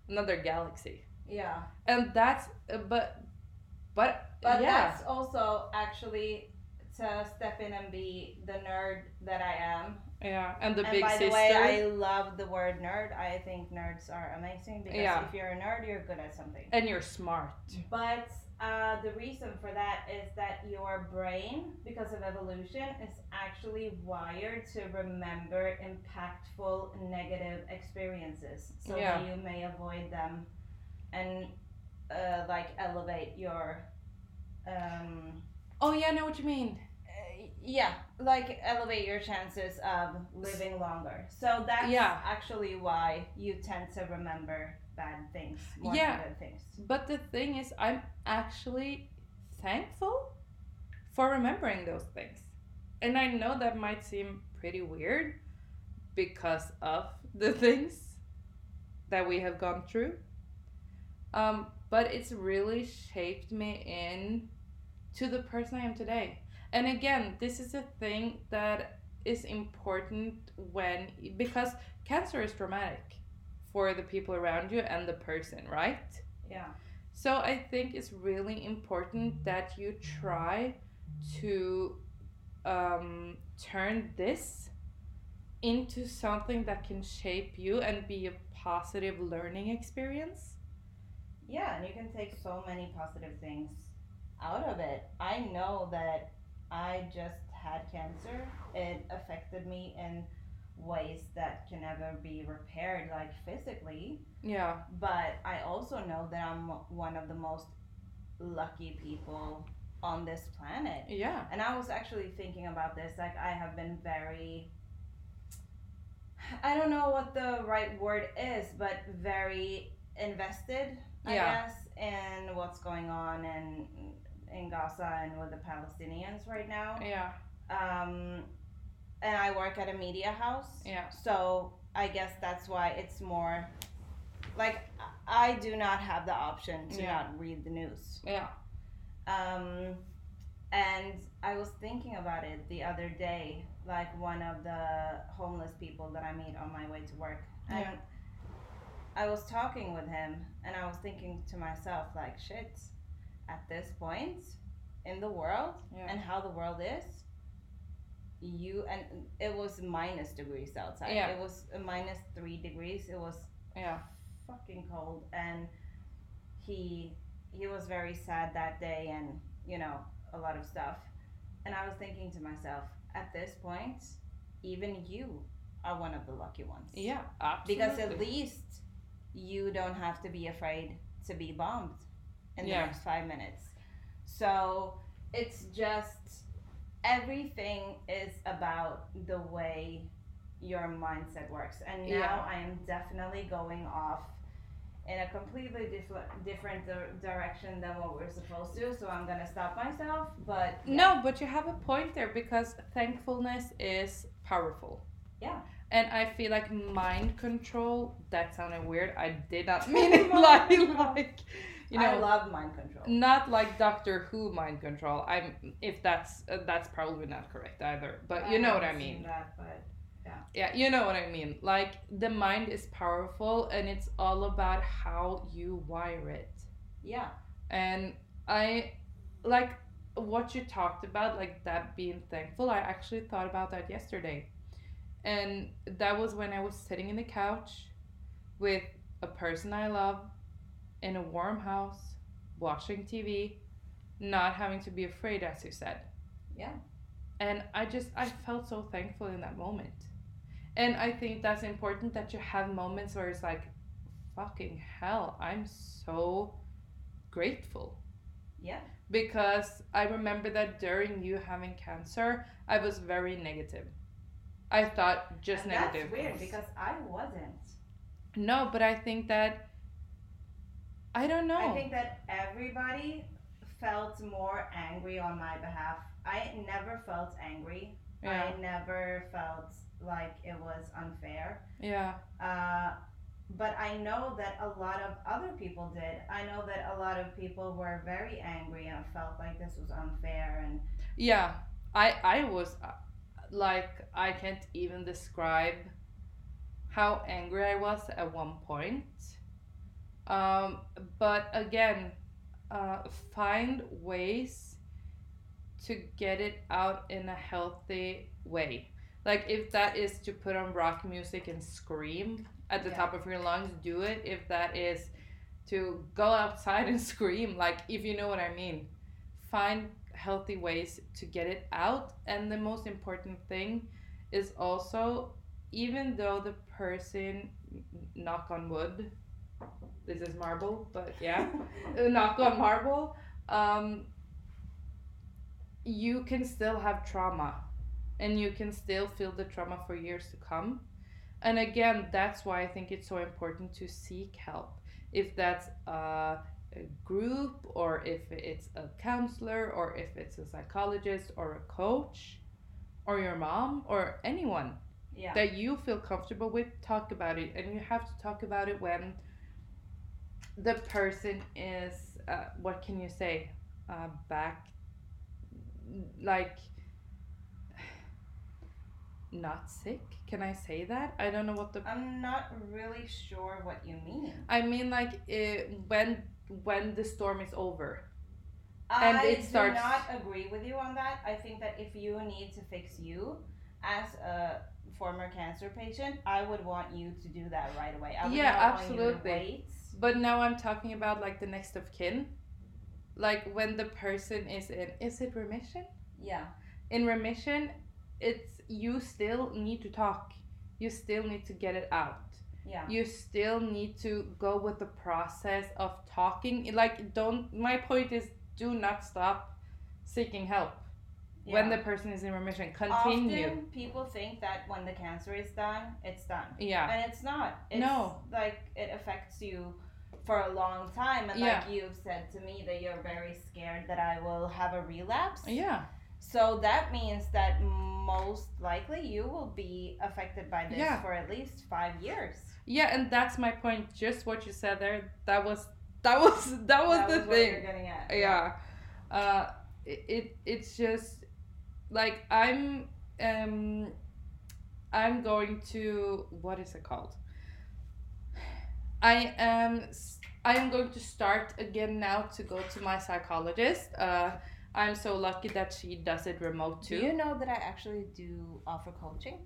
another galaxy. yeah, And that's but but but yeah. that's also actually to step in and be the nerd that I am. Yeah, and the and big by sister. the way, I love the word nerd. I think nerds are amazing because Yeah. if you're a nerd, you're good at something. and you're smart. But uh, the reason for that is that your brain, because of evolution, is actually wired to remember impactful negative experiences so Yeah. that you may avoid them and uh, like elevate your. Um, Oh yeah, I know what you mean. uh, yeah, like elevate your chances of living longer. So that's Yeah. actually why you tend to remember bad things more Yeah. than good things. But the thing is, I'm actually thankful for remembering those things. And I know that might seem pretty weird because of the <laughs> things that we have gone through. Um, but it's really shaped me in to the person I am today. And again, this is a thing that is important when because cancer is traumatic for the people around you and the person, right? Yeah. So I think it's really important that you try to um, turn this into something that can shape you and be a positive learning experience. Yeah, and you can take so many positive things out of it. I know that I just had cancer. It affected me in ways that can never be repaired like physically Yeah. but i also know that i'm one of the most lucky people on this planet Yeah. and i was actually thinking about this like i have been very i don't know what the right word is but very invested i Yeah. guess in what's going on in in gaza and with the palestinians right now Yeah. um, and I work at a media house. Yeah. So I guess that's why it's more like I do not have the option to Yeah. not read the news. Yeah. Um, and I was thinking about it the other day, like one of the homeless people that I meet on my way to work. And Yeah. I was talking with him and I was thinking to myself, like, shit, at this point in the world Yeah. and how the world is, you and it was minus degrees outside. Yeah. It was a minus three degrees. It was Yeah. fucking cold and he he was very sad that day and you know a lot of stuff and i was thinking to myself at this point even you are one of the lucky ones Yeah. Absolutely. because at least you don't have to be afraid to be bombed in Yeah. the next five minutes so it's just everything is about the way your mindset works and now Yeah. i am definitely going off in a completely different different dir- direction than what we're supposed to so i'm gonna stop myself but yeah. No, but you have a point there because thankfulness is powerful. Yeah. And I feel like mind control, that sounded weird. I did not <laughs> mean it like, like you know. i love mind control not like Doctor Who mind control. I'm if that's uh, that's probably not correct either. But you know what I mean. that, but Yeah, you know what I mean. Like the mind is powerful and it's all about how you wire it. yeah And I like what you talked about, like that being thankful. I actually thought about that yesterday. And that was when I was sitting in the couch with a person I love in a warm house, watching TV, not having to be afraid, as you said. Yeah. And I just, I felt so thankful in that moment. And I think that's important that you have moments where it's like, fucking hell, I'm so grateful yeah because I remember that during you having cancer, I was very negative. I thought just And negative. That's weird because I wasn't. no, but I think that I don't know. I think that everybody felt more angry on my behalf. I never felt angry. yeah, I never felt like it was unfair. yeah, Uh, but I know that a lot of other people did. I know that a lot of people were very angry and felt like this was unfair. And yeah. I I was like I can't even describe how angry I was at one point. Um, but again, uh, find ways to get it out in a healthy way. Like if that is to put on rock music and scream at the Yeah. top of your lungs, do it. If that is to go outside and <laughs> scream, like if you know what I mean, find healthy ways to get it out. And the most important thing is also, even though the person, knock on wood, this is marble, but yeah, <laughs> <laughs> knock on marble, um, you can still have trauma and you can still feel the trauma for years to come. And again, that's why I think it's so important to seek help. If that's a group, or if it's a counselor, or if it's a psychologist, or a coach, or your mom, or anyone yeah, that you feel comfortable with, talk about it. And you have to talk about it when the person is, uh, what can you say, uh, back, like, not sick. Can I say that? I don't know what the. I'm not really sure what you mean. I mean, like, it, when when the storm is over. And I it starts- do not agree with you on that. I think that if you need to fix you as a former cancer patient, I would want you to do that right away. I would Yeah, not want you to absolutely. But now I'm talking about like the next of kin. Like when the person is in, is it remission? Yeah. in remission it's you still need to talk you still need to get it out Yeah. you still need to go with the process of talking like don't my point is do not stop seeking help when the person is in remission continue Often people think that when the cancer is done, it's done. yeah And it's not. It's No. like it affects you for a long time. And Yeah. like you've said to me that you're very scared that I will have a relapse. yeah So that means that most likely you will be affected by this Yeah. for at least five years. yeah and that's my point just what you said there that was that was <laughs> that was That the was what thing you're getting at. yeah uh it, it it's just like i'm um i'm going to what is it called i am I am going to start again now to go to my psychologist uh i'm so lucky that she does it remote too. Do you know that I actually do offer coaching?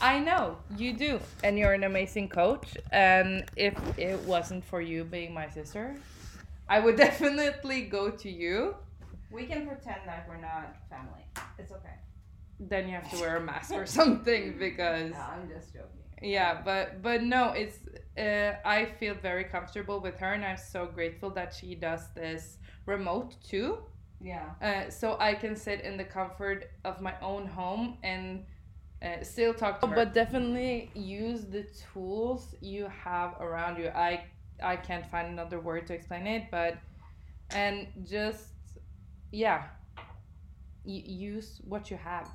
I know you do, and you're an amazing coach. And if it wasn't for you being my sister, I would <laughs> definitely go to you. We can pretend that we're not family. It's okay. Then you have to wear a mask or <laughs> something because No, I'm just joking. yeah, but but no, it's uh, I feel very comfortable with her, and I'm so grateful that she does this remote too. Yeah. Uh, so I can sit in the comfort of my own home and uh, still talk to her. But definitely use the tools you have around you. I I can't find another word to explain it, but and just yeah, y- use what you have.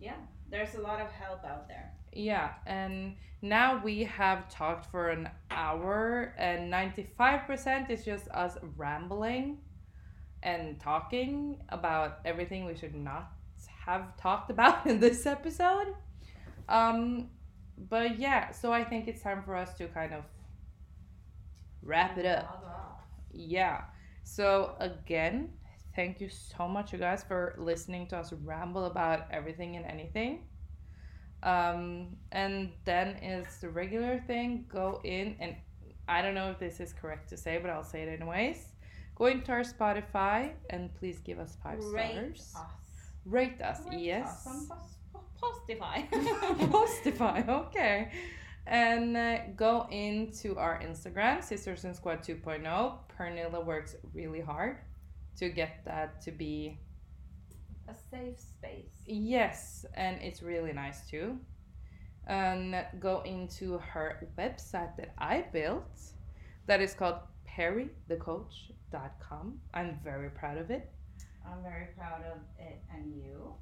Yeah. There's a lot of help out there. Yeah, and now we have talked for an hour, and 95% is just us rambling and talking about everything we should not have talked about <laughs> in this episode. Um, but yeah, so I think it's time for us to kind of wrap it up. Yeah. So again, thank you so much, you guys, for listening to us ramble about everything and anything. Um, and then is the regular thing. Go in and I don't know if this is correct to say, but I'll say it anyways. Go into our Spotify and please give us five Rate stars. us. Rate us, Rate yes. us Postify. <laughs> <laughs> Postify, okay. And uh, go into our Instagram, Sisters in Squad 2.0. Pernilla works really hard to get that to be a safe space. yes, and it's really nice too. And go into her website that I built that is called perrythecoach.com. I'm very proud of it. I'm very proud of it and you.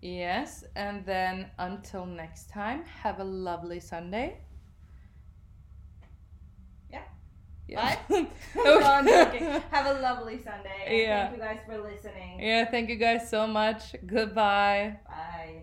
Yes, and then until next time, have a lovely Sunday. Yeah. Yeah. <laughs> <laughs> No, I'm joking. Have a lovely Sunday. Yeah. Thank you guys for listening. yeah, thank you guys so much. Goodbye. Bye.